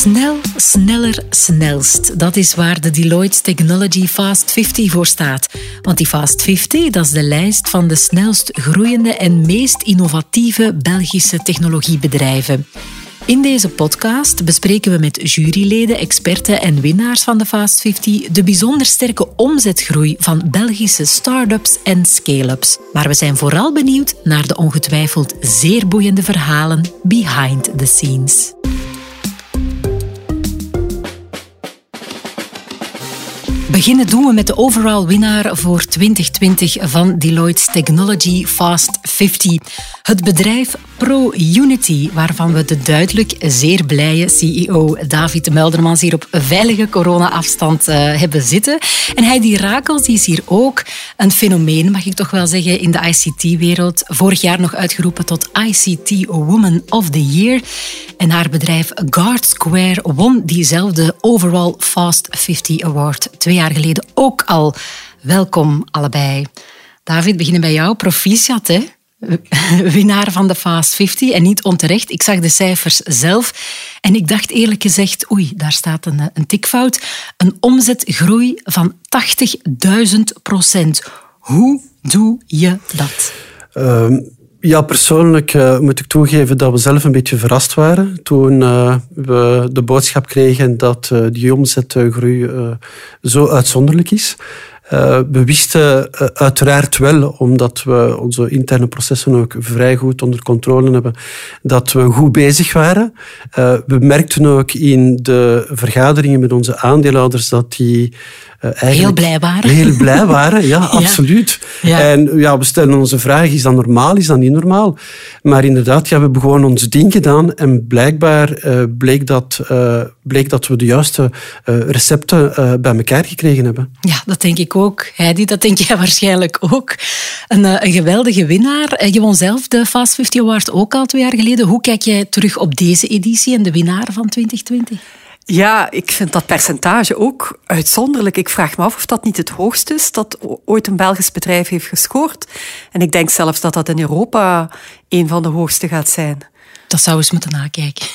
Snel, sneller, snelst. Dat is waar de Deloitte Technology Fast 50 voor staat. Want die Fast 50 dat is de lijst van de snelst groeiende en meest innovatieve Belgische technologiebedrijven. In deze podcast bespreken we met juryleden, experten en winnaars van de Fast 50 de bijzonder sterke omzetgroei van Belgische start-ups en scale-ups. Maar we zijn vooral benieuwd naar de ongetwijfeld zeer boeiende verhalen behind the scenes. Beginnen doen we met de overall winnaar voor 2020 van Deloitte's Technology Fast 50. Het bedrijf ProUnity, waarvan we de duidelijk zeer blije CEO David Meldermans hier op veilige corona-afstand uh, hebben zitten. En Heidi Rakels die is hier ook een fenomeen, mag ik toch wel zeggen, in de ICT-wereld. Vorig jaar nog uitgeroepen tot ICT Woman of the Year. En haar bedrijf Guard Square won diezelfde Overall Fast 50 Award twee jaar geleden ook al. Welkom allebei. David, beginnen bij jou. Proficiat, hè? winnaar van de Fast 50 en niet onterecht. Ik zag de cijfers zelf en ik dacht eerlijk gezegd, oei, daar staat een, een tikfout. Een omzetgroei van 80.000 procent. Hoe doe je dat? Uh, ja, persoonlijk uh, moet ik toegeven dat we zelf een beetje verrast waren toen uh, we de boodschap kregen dat die omzetgroei zo uitzonderlijk is. Uh, we wisten uh, uiteraard wel, omdat we onze interne processen ook vrij goed onder controle hebben, dat we goed bezig waren. Uh, we merkten ook in de vergaderingen met onze aandeelhouders dat die heel blij waren. Heel blij waren, ja, absoluut. Ja. En ja, we stellen onze vraag, is dat normaal, is dat niet normaal? Maar inderdaad, ja, we hebben gewoon ons ding gedaan en blijkbaar bleek, dat, bleek dat we de juiste recepten bij elkaar gekregen hebben. Ja, dat denk ik ook. Heidi, dat denk jij waarschijnlijk ook. Een, eh, een geweldige winnaar. Eh, je won zelf de Fast 50 Award ook al twee jaar geleden. Hoe kijk jij terug op deze editie en de winnaar van 2020? Ja, ik vind dat percentage ook uitzonderlijk. Ik vraag me af of dat niet het hoogste is dat ooit een Belgisch bedrijf heeft gescoord. En ik denk zelfs dat dat in Europa een van de hoogste gaat zijn. Dat zou eens moeten nakijken.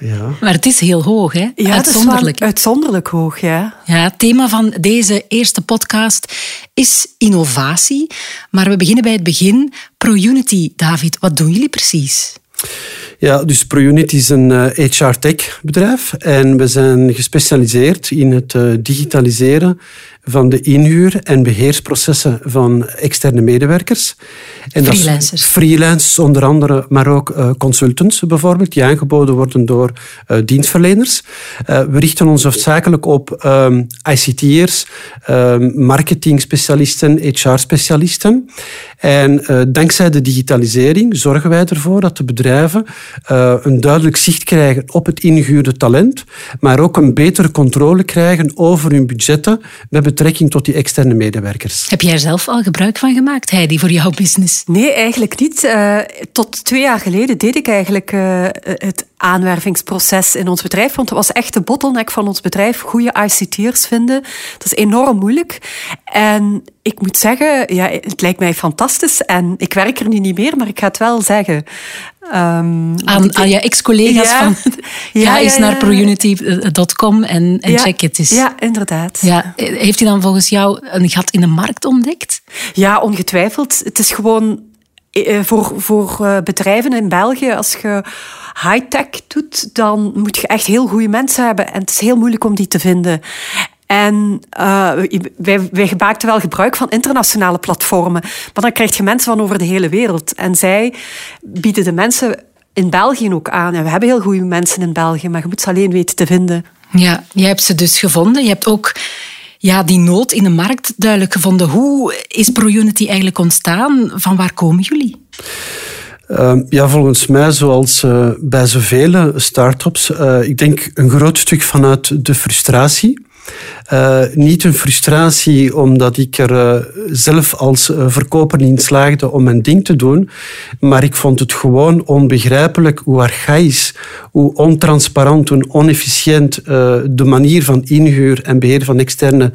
Ja. Maar het is heel hoog, hè? Ja, uitzonderlijk. uitzonderlijk hoog, ja. ja. Het thema van deze eerste podcast is innovatie. Maar we beginnen bij het begin. ProUnity, David, wat doen jullie precies? Ja, dus ProUnity is een HR-tech bedrijf en we zijn gespecialiseerd in het eh, digitaliseren van de inhuur- en beheersprocessen van externe medewerkers. En freelancers. freelancers onder andere, maar ook uh, consultants bijvoorbeeld, die aangeboden worden door uh, dienstverleners. Uh, we richten ons hoofdzakelijk op um, ICT'ers, um, marketingspecialisten, HR-specialisten. En dankzij de digitalisering zorgen wij ervoor dat de bedrijven een duidelijk zicht krijgen op het ingehuurde talent, maar ook een betere controle krijgen over hun budgetten met betrekking tot die externe medewerkers. Heb jij er zelf al gebruik van gemaakt, Heidi, voor jouw business? Nee, eigenlijk niet. Uh, tot twee jaar geleden deed ik eigenlijk uh, het aanwervingsproces in ons bedrijf. Want het was echt de bottleneck van ons bedrijf. Goede ICT'ers vinden. Dat is enorm moeilijk. En ik moet zeggen, ja, het lijkt mij fantastisch. En ik werk er nu niet meer, maar ik ga het wel zeggen. Um, aan, aan je ex-collega's ja, van ja, ga eens ja, naar prounity.com en, en check het eens. Ja, inderdaad. Ja. Heeft hij dan volgens jou een gat in de markt ontdekt? Ja, ongetwijfeld. Het is gewoon eh, voor, voor eh, bedrijven in België, als je high-tech doet, dan moet je echt heel goede mensen hebben. En het is heel moeilijk om die te vinden. En uh, wij, wij maakten wel gebruik van internationale platformen. Maar dan krijg je mensen van over de hele wereld. En zij bieden de mensen in België ook aan. En we hebben heel goede mensen in België, maar je moet ze alleen weten te vinden. Ja, je hebt ze dus gevonden. Je hebt ook ja, die nood in de markt duidelijk gevonden. Hoe is ProUnity eigenlijk ontstaan? Van waar komen jullie? Uh, ja, volgens mij, zoals uh, bij zoveel start-ups, uh, ik denk een groot stuk vanuit de frustratie Uh, niet een frustratie omdat ik er uh, zelf als uh, verkoper niet slaagde om mijn ding te doen, maar ik vond het gewoon onbegrijpelijk hoe archaïs, hoe ontransparant, hoe onefficiënt de manier van inhuur en beheer van externe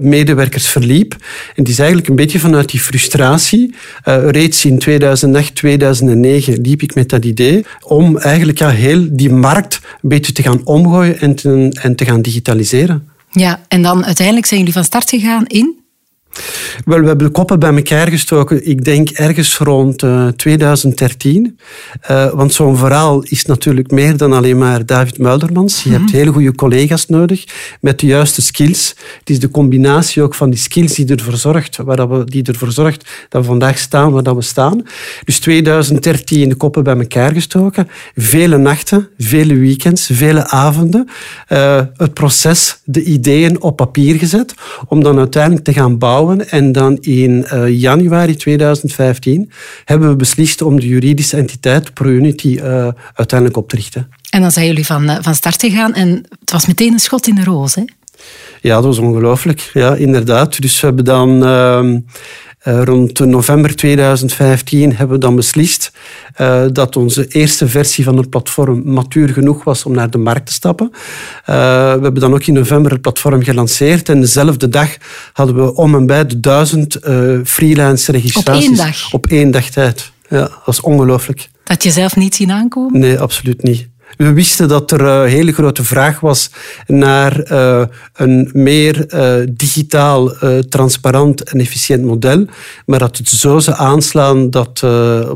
medewerkers verliep. En het is eigenlijk een beetje vanuit die frustratie, reeds in 2008, 2009 liep ik met dat idee om eigenlijk ja, heel die markt een beetje te gaan omgooien en en te gaan digitaliseren. Ja, en dan uiteindelijk zijn jullie van start gegaan in? Wel, we hebben de koppen bij elkaar gestoken, ik denk ergens rond uh, 2013. Uh, want zo'n verhaal is natuurlijk meer dan alleen maar David Muildermans. Je mm -hmm. hebt hele goede collega's nodig met de juiste skills. Het is de combinatie ook van die skills die ervoor zorgt, waar we, die ervoor zorgt dat we vandaag staan waar dat we staan. Dus 2013 de koppen bij elkaar gestoken. Vele nachten, vele weekends, vele avonden. Uh, het proces, de ideeën op papier gezet, om dan uiteindelijk te gaan bouwen en dan in uh, januari 2015 hebben we beslist om de juridische entiteit ProUnity uh, uiteindelijk op te richten. En dan zijn jullie van, uh, van start gegaan en het was meteen een schot in de roos, hè? Ja, dat was ongelooflijk. Ja, inderdaad. Dus we hebben dan ehm, uh, rond november 2015 hebben we dan beslist uh, dat onze eerste versie van het platform matuur genoeg was om naar de markt te stappen. Uh, we hebben dan ook in november het platform gelanceerd en dezelfde dag hadden we om en bij de duizend freelance registraties. Op één dag? Op één dag tijd. Ja, dat is ongelooflijk. Dat je zelf niet zien aankomen? Nee, absoluut niet. We wisten dat er een hele grote vraag was naar uh, een meer uh, digitaal, transparant en efficiënt model. Maar dat het zo aanslaan, dat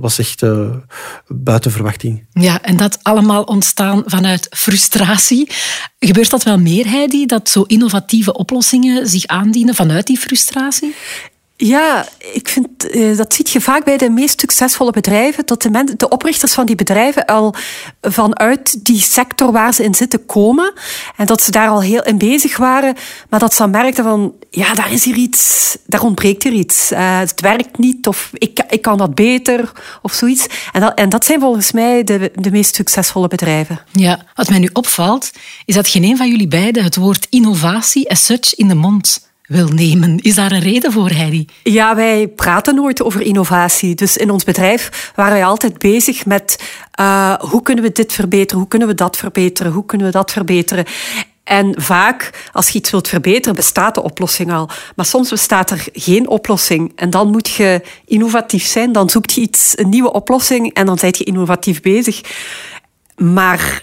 was echt buiten verwachting. Ja, en dat allemaal ontstaan vanuit frustratie. Gebeurt dat wel meer, Heidi, dat zo innovatieve oplossingen zich aandienen vanuit die frustratie? Ja, ik vind, uh, dat ziet je vaak bij de meest succesvolle bedrijven, dat de, de oprichters van die bedrijven al vanuit die sector waar ze in zitten komen en dat ze daar al heel in bezig waren, maar dat ze dan merkten van, ja, daar is hier iets, daar ontbreekt hier iets. Uh, het werkt niet of ik, ik kan dat beter of zoiets. En dat, en dat zijn volgens mij de, de meest succesvolle bedrijven. Ja, wat mij nu opvalt, is dat geen een van jullie beiden het woord innovatie as such in de mond wil nemen. Is daar een reden voor, Heidi? Ja, wij praten nooit over innovatie. Dus in ons bedrijf waren wij altijd bezig met uh, hoe kunnen we dit verbeteren, hoe kunnen we dat verbeteren, hoe kunnen we dat verbeteren. En vaak, als je iets wilt verbeteren, bestaat de oplossing al. Maar soms bestaat er geen oplossing. En dan moet je innovatief zijn. Dan zoekt je iets, een nieuwe oplossing en dan ben je innovatief bezig. Maar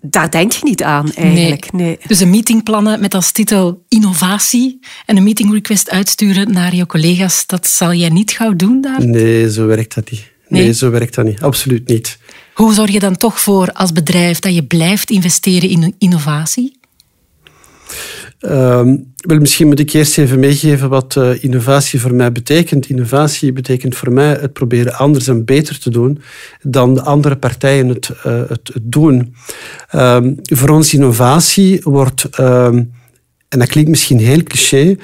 daar denk je niet aan eigenlijk. Nee. Dus een meetingplannen met als titel innovatie en een meeting request uitsturen naar je collega's, dat zal jij niet gauw doen daar? Nee, zo werkt dat niet. Nee, nee zo werkt dat niet. Absoluut niet. Hoe zorg je dan toch voor als bedrijf dat je blijft investeren in innovatie? Wel, misschien moet ik eerst even meegeven wat uh, innovatie voor mij betekent. Innovatie betekent voor mij het proberen anders en beter te doen dan de andere partijen het, uh, het, doen. Uh, voor ons innovatie wordt, ehm, en dat klinkt misschien heel cliché,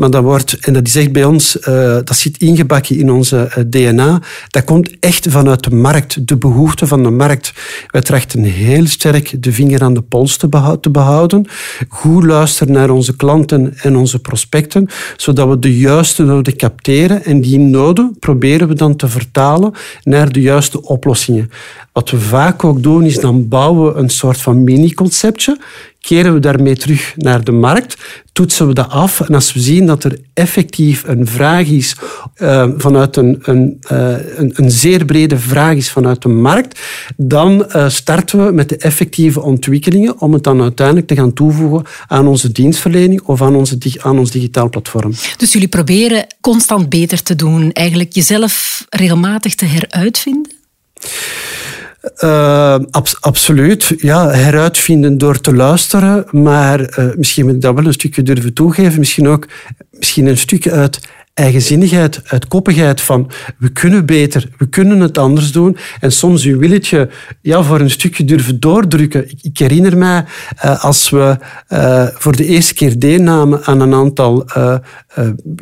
maar dat wordt, en dat is echt bij ons, uh, dat zit ingebakken in onze uh, DNA, dat komt echt vanuit de markt, de behoefte van de markt. Wij trachten heel sterk de vinger aan de pols te, te behouden, goed luisteren naar onze klanten en onze prospecten, zodat we de juiste noden capteren. En die noden proberen we dan te vertalen naar de juiste oplossingen. Wat we vaak ook doen, is dan bouwen we een soort van mini-conceptje, keren we daarmee terug naar de markt, toetsen we dat af en als we zien dat er effectief een vraag is uh, vanuit een, een, uh, een, een, zeer brede vraag is vanuit de markt, dan uh, starten we met de effectieve ontwikkelingen om het dan uiteindelijk te gaan toevoegen aan onze dienstverlening of aan, onze, aan ons digitaal platform. Dus jullie proberen constant beter te doen, eigenlijk jezelf regelmatig te heruitvinden? Ab absoluut. Ja, heruitvinden door te luisteren. Maar uh, misschien moet ik dat wel een stukje durven toegeven. Misschien ook misschien een stukje uit eigenzinnigheid, uitkoppigheid van we kunnen beter, we kunnen het anders doen. En soms uw willetje ja, voor een stukje durven doordrukken. Ik, herinner mij uh, als we uh, voor de eerste keer deelnamen aan een aantal uh,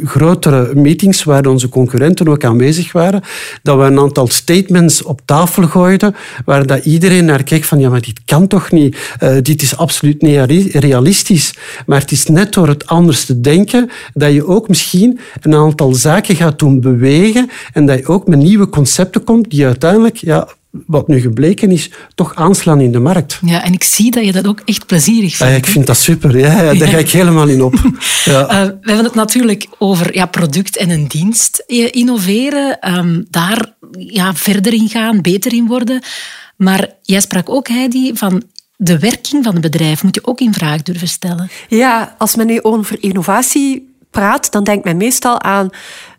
grotere meetings waar onze concurrenten ook aanwezig waren, dat we een aantal statements op tafel gooiden waar dat iedereen naar keek van ja, maar dit kan toch niet, dit is absoluut niet realistisch. Maar het is net door het anders te denken dat je ook misschien een aantal zaken gaat doen bewegen en dat je ook met nieuwe concepten komt die uiteindelijk, ja, wat nu gebleken is, toch aanslaan in de markt. Ja, en ik zie dat je dat ook echt plezierig vindt. Ja, ik vind dat super. Ja, ja daar ga ik helemaal in op. Ja. Uh, we hebben het natuurlijk over ja, product en een dienst innoveren. Um, daar ja, verder in gaan, beter in worden. Maar jij sprak ook, Heidi, van de werking van het bedrijf moet je ook in vraag durven stellen. Ja, als men nu over innovatie praat, dan denkt men meestal aan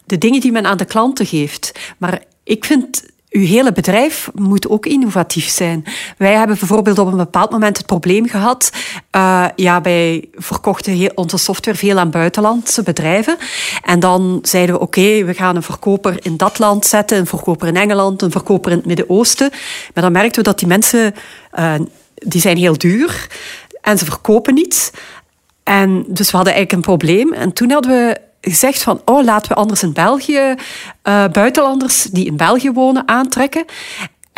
de dingen die men aan de klanten geeft. Maar ik vind uw hele bedrijf moet ook innovatief zijn. Wij hebben bijvoorbeeld op een bepaald moment het probleem gehad. Uh, ja, wij verkochten heel, onze software veel aan buitenlandse bedrijven. En dan zeiden we: oké, we gaan een verkoper in dat land zetten, een verkoper in Engeland, een verkoper in het Midden-Oosten. Maar dan merkten we dat die mensen, uh, die zijn heel duur en ze verkopen niet. En dus we hadden eigenlijk een probleem. En toen hadden we gezegd van, oh, laten we anders in België uh, buitenlanders die in België wonen aantrekken.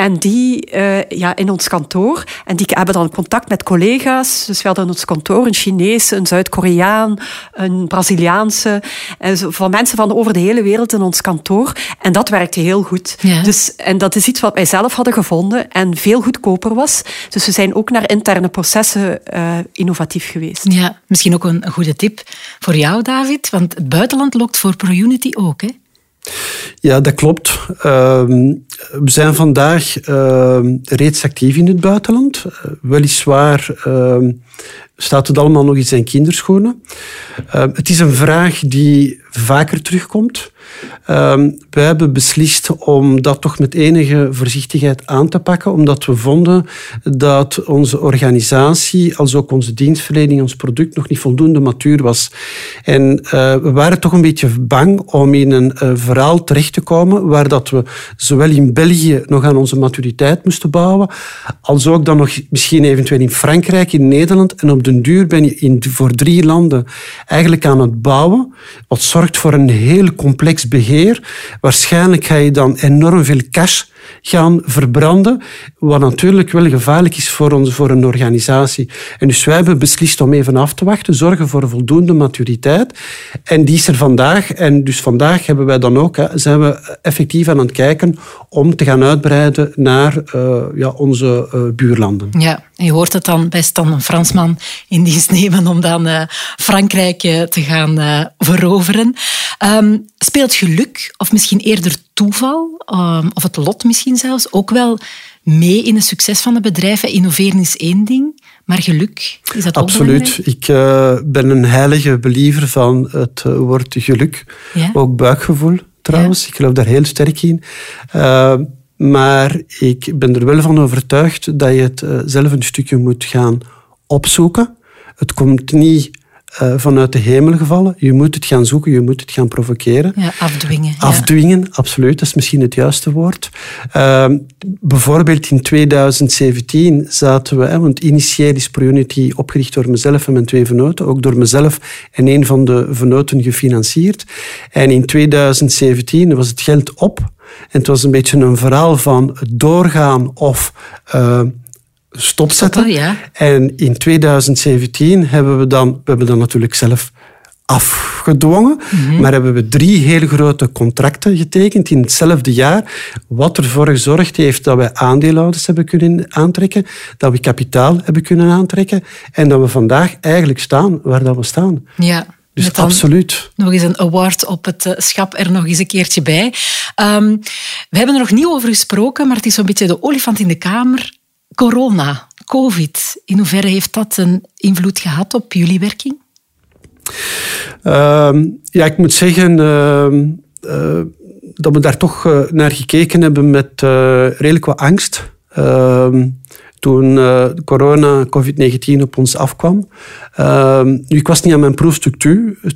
En die uh, ja, in ons kantoor. En die hebben dan contact met collega's. Dus we hadden in ons kantoor een Chinese, een Zuid-Koreaan, een Braziliaanse. En zo, van mensen van over de hele wereld in ons kantoor. En dat werkte heel goed. Ja. Dus, en dat is iets wat wij zelf hadden gevonden en veel goedkoper was. Dus we zijn ook naar interne processen uh, innovatief geweest. Ja, misschien ook een goede tip voor jou, David. Want het buitenland lokt voor ProUnity ook, hè? Ja, dat klopt. Ehm, we zijn vandaag ehm, reeds actief in het buitenland. Uh, weliswaar ehm, staat het allemaal nog in kinderschoenen. het is een vraag die vaker terugkomt. Um, wij hebben beslist om dat toch met enige voorzichtigheid aan te pakken, omdat we vonden dat onze organisatie, als ook onze dienstverlening, ons product nog niet voldoende matuur was. En uh, we waren toch een beetje bang om in een uh, verhaal terecht te komen waar dat we zowel in België nog aan onze maturiteit moesten bouwen, als ook dan nog misschien eventueel in Frankrijk, in Nederland. En op duur ben je in, voor drie landen eigenlijk aan het bouwen, wat zorgt voor een heel complex beheer. Waarschijnlijk ga je dan enorm veel cash gaan verbranden, wat natuurlijk wel gevaarlijk is voor, ons, voor een organisatie. En dus wij hebben beslist om even af te wachten, zorgen voor voldoende maturiteit. En die is er vandaag. En dus vandaag hebben wij dan ook, zijn we effectief aan het kijken om te gaan uitbreiden naar uh, ja, onze uh, buurlanden. Ja, je hoort het dan best dan een Fransman in dienst nemen om dan uh, Frankrijk te gaan veroveren. Um, speelt geluk, of misschien eerder toeval, um, of het lot misschien zelfs, ook wel mee in het succes van het bedrijf? Innoveren is één ding, maar geluk, is dat ook Absoluut. Ik uh, ben een heilige believer van het uh, woord geluk. Ja? Ook buikgevoel, trouwens. Ja. Ik geloof daar heel sterk in. Uh, maar ik ben er wel van overtuigd dat je het zelf een stukje moet gaan opzoeken. Het komt niet uh, vanuit de hemel gevallen. Je moet het gaan zoeken, je moet het gaan provoceren. Ja, afdwingen. Afdwingen, ja. absoluut. Dat is misschien het juiste woord. Uh, bijvoorbeeld in 2017 zaten we, hè, want initieel is ProUnity opgericht door mezelf en mijn twee venoten, ook door mezelf en een van de venoten gefinancierd. En in 2017 was het geld op. En het was een beetje een verhaal van doorgaan of uh, stopzetten. ja. En in 2017 hebben we dan, we hebben dan natuurlijk zelf afgedwongen, mm maar hebben we drie hele grote contracten getekend in hetzelfde jaar, wat ervoor gezorgd heeft dat wij aandeelhouders hebben kunnen aantrekken, dat we kapitaal hebben kunnen aantrekken en dat we vandaag eigenlijk staan waar dat we staan. Ja. Dus absoluut. Nog eens een award op het eh, schap er nog eens een keertje bij. Um, we hebben er nog niet over gesproken, maar het is zo'n beetje de olifant in de kamer corona, COVID, in hoeverre heeft dat een invloed gehad op jullie werking? Uh, ja, ik moet zeggen uh, uh, dat we daar toch eh, naar gekeken hebben met redelijk wat angst. Ehm, toen uh, corona, COVID-19 op ons afkwam. Uh, nu, ik was niet aan mijn proefstuk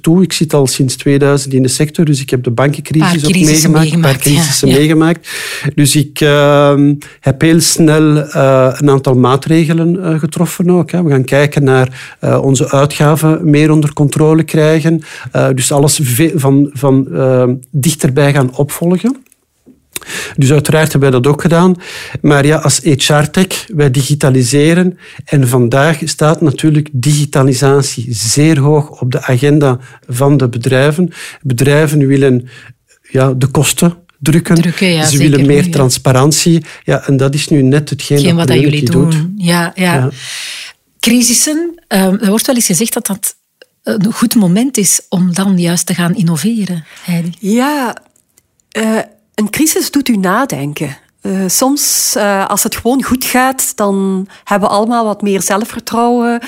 toe. Ik zit al sinds 2000 in de sector, dus ik heb de bankencrisis ook meegemaakt, een paar crisissen meegemaakt. Dus ik uh, heb heel snel uh, een aantal maatregelen getroffen ook. Hè. We gaan kijken naar onze uitgaven meer onder controle krijgen. dus alles van, van dichterbij gaan opvolgen. Dus uiteraard hebben wij dat ook gedaan. Maar ja, als HR-tech, wij digitaliseren. En vandaag staat natuurlijk digitalisatie zeer hoog op de agenda van de bedrijven. Bedrijven willen ja, de kosten drukken. drukken Ze willen meer transparantie. Ja, en dat is nu net hetgeen Geen wat jullie doen. Doet. Ja, ja. ja. Crisissen, uh, er wordt wel eens gezegd dat dat een goed moment is om dan juist te gaan innoveren. Heidi. Ja, uh, een crisis doet u nadenken. Uh, soms, uh, als het gewoon goed gaat, dan hebben we allemaal wat meer zelfvertrouwen.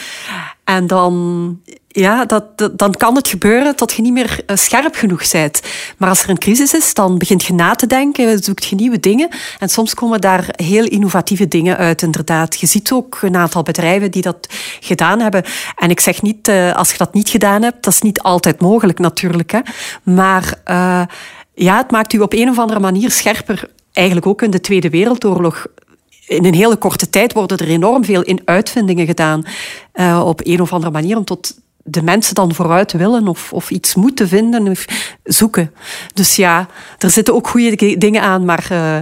En dan, ja, dat, dan kan het gebeuren dat je niet meer uh, scherp genoeg bent. Maar als er een crisis is, dan begint je na te denken, zoekt je nieuwe dingen. En soms komen daar heel innovatieve dingen uit, inderdaad. Je ziet ook een aantal bedrijven die dat gedaan hebben. En ik zeg niet, als je dat niet gedaan hebt, dat is niet altijd mogelijk natuurlijk. Hè. Maar ja, het maakt u op een of andere manier scherper. Eigenlijk ook in de Tweede Wereldoorlog in een hele korte tijd worden er enorm veel in uitvindingen gedaan. Uh, op een of andere manier om tot de mensen dan vooruit willen of, of iets moeten vinden of zoeken. Dus ja, er zitten ook goede dingen aan, maar uh,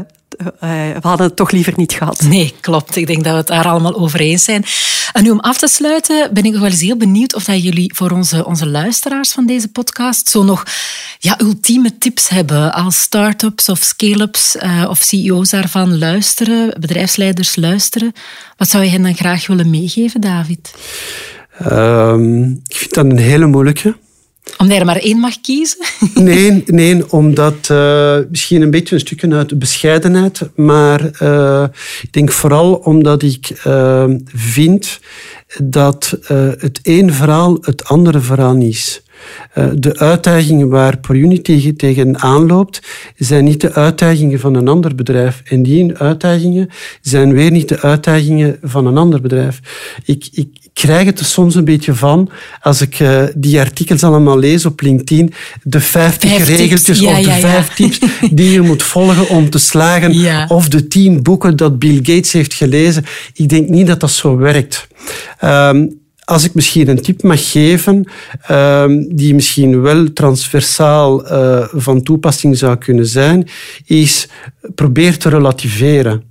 we hadden het toch liever niet gehad. Nee, klopt. Ik denk dat we het daar allemaal over eens zijn. En nu om af te sluiten ben ik nog wel eens heel benieuwd of dat jullie voor onze, onze luisteraars van deze podcast zo nog ja, ultieme tips hebben als start-ups of scale-ups uh, of CEO's daarvan luisteren, bedrijfsleiders luisteren. Wat zou je hen dan graag willen meegeven, David? Um, ik vind dat een hele moeilijke. Omdat er maar één mag kiezen? Nee, nee omdat uh, misschien een beetje een stukje uit bescheidenheid, maar uh, ik denk vooral omdat ik uh, vind dat het één verhaal het andere verhaal is. Eh, de uitdagingen waar ProUnity tegen aanloopt, zijn niet de uitdagingen van een ander bedrijf. En die uitdagingen zijn weer niet de uitdagingen van een ander bedrijf. Ik, ik krijg het er soms een beetje van, als ik uh, die artikels allemaal lees op LinkedIn, de 50 Vijf regeltjes ja, of de ja, vijf tips die je moet volgen om te slagen, of de tien boeken dat Bill Gates heeft gelezen. Ik denk niet dat dat zo werkt. Um, als ik misschien een tip mag geven, uh, die misschien wel transversaal uh, van toepassing zou kunnen zijn, is probeer te relativeren.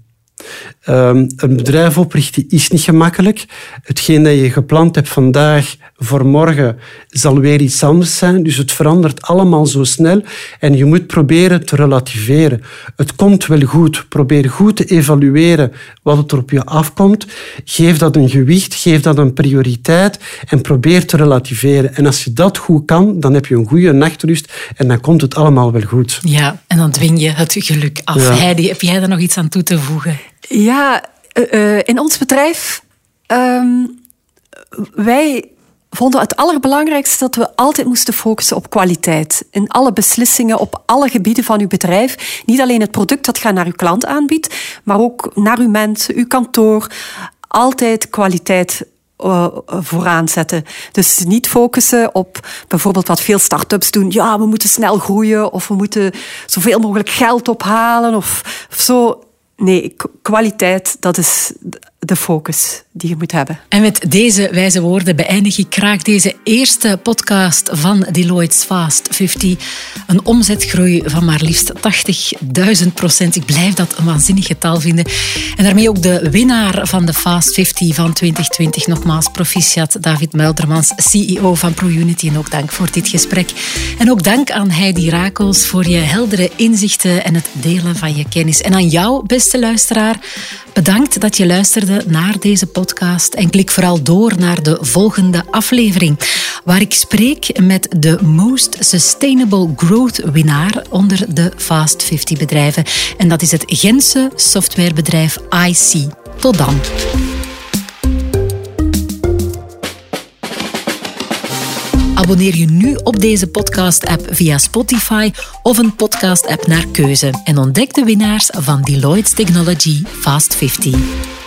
Um, een bedrijf oprichten is niet gemakkelijk. Hetgeen dat je gepland hebt vandaag voor morgen zal weer iets anders zijn. Dus het verandert allemaal zo snel en je moet proberen te relativeren. Het komt wel goed. Probeer goed te evalueren wat het er op je afkomt. Geef dat een gewicht, geef dat een prioriteit en probeer te relativeren. En als je dat goed kan, dan heb je een goede nachtrust en dan komt het allemaal wel goed. Ja, en dan dwing je het geluk af. Ja. Heidi, heb jij daar nog iets aan toe te voegen? Ja, uh, in ons bedrijf, um, wij vonden het allerbelangrijkste dat we altijd moesten focussen op kwaliteit. In alle beslissingen, op alle gebieden van uw bedrijf. Niet alleen het product dat je naar uw klant aanbiedt, maar ook naar uw mensen, uw kantoor. Altijd kwaliteit uh, vooraan zetten. Dus niet focussen op bijvoorbeeld wat veel start-ups doen. Ja, we moeten snel groeien of we moeten zoveel mogelijk geld ophalen of, of zo. Nee, kwaliteit, dat is de focus die je moet hebben. En met deze wijze woorden beëindig ik graag deze eerste podcast van Deloitte's Fast 50. Een omzetgroei van maar liefst 80.000 procent. Ik blijf dat een waanzinnig getal vinden. En daarmee ook de winnaar van de Fast 50 van 2020. Nogmaals proficiat David Muildermans, CEO van ProUnity. En ook dank voor dit gesprek. En ook dank aan Heidi Rakels voor je heldere inzichten en het delen van je kennis. En aan jou, beste bedankt dat je luisterde naar deze podcast en klik vooral door naar de volgende aflevering, waar ik spreek met de Most Sustainable Growth winnaar onder de Fast 50 bedrijven. En dat is het Gentse softwarebedrijf IC. Tot dan. Abonneer je nu op deze podcast-app via Spotify of een podcast-app naar keuze en ontdek de winnaars van Deloitte's Technology Fast 50.